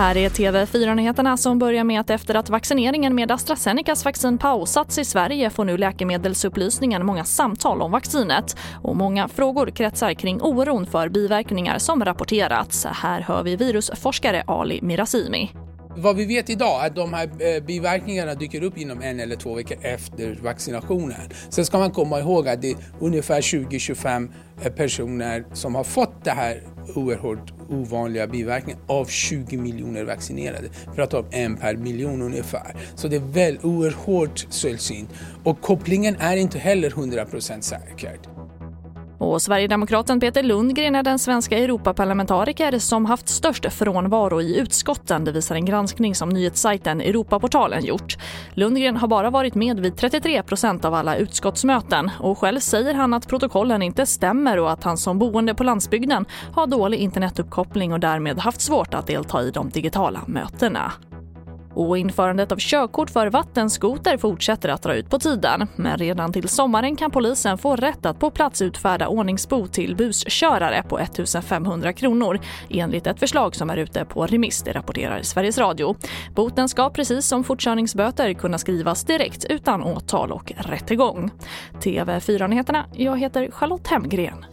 Här är TV4-nyheterna som börjar med att efter att vaccineringen med AstraZenecas vaccin pausats i Sverige får nu Läkemedelsupplysningen många samtal om vaccinet. Och många frågor kretsar kring oron för biverkningar som rapporterats. Här hör vi virusforskare Ali Mirazimi. Vad vi vet idag är att de här eh, biverkningarna dyker upp inom en eller två veckor efter vaccinationen. Sen ska man komma ihåg att det är ungefär 20-25 eh, personer som har fått det här oerhört ovanliga biverkningen av 20 miljoner vaccinerade. Vi pratar om en per miljon ungefär. Så det är väl oerhört sällsynt. Och kopplingen är inte heller 100% säker. Och Sverigedemokraten Peter Lundgren är den svenska Europaparlamentariker som haft störst frånvaro i utskotten, det visar en granskning som nyhetssajten Europaportalen gjort. Lundgren har bara varit med vid 33 procent av alla utskottsmöten och själv säger han att protokollen inte stämmer och att han som boende på landsbygden har dålig internetuppkoppling och därmed haft svårt att delta i de digitala mötena. Och införandet av körkort för vattenskoter fortsätter att dra ut på tiden. Men redan till sommaren kan polisen få rätt att på plats utfärda ordningsbot till buskörare på 1 500 kronor enligt ett förslag som är ute på remiss, det rapporterar Sveriges Radio. Boten ska precis som fortkörningsböter kunna skrivas direkt utan åtal och rättegång. TV4-nyheterna, jag heter Charlotte Hemgren.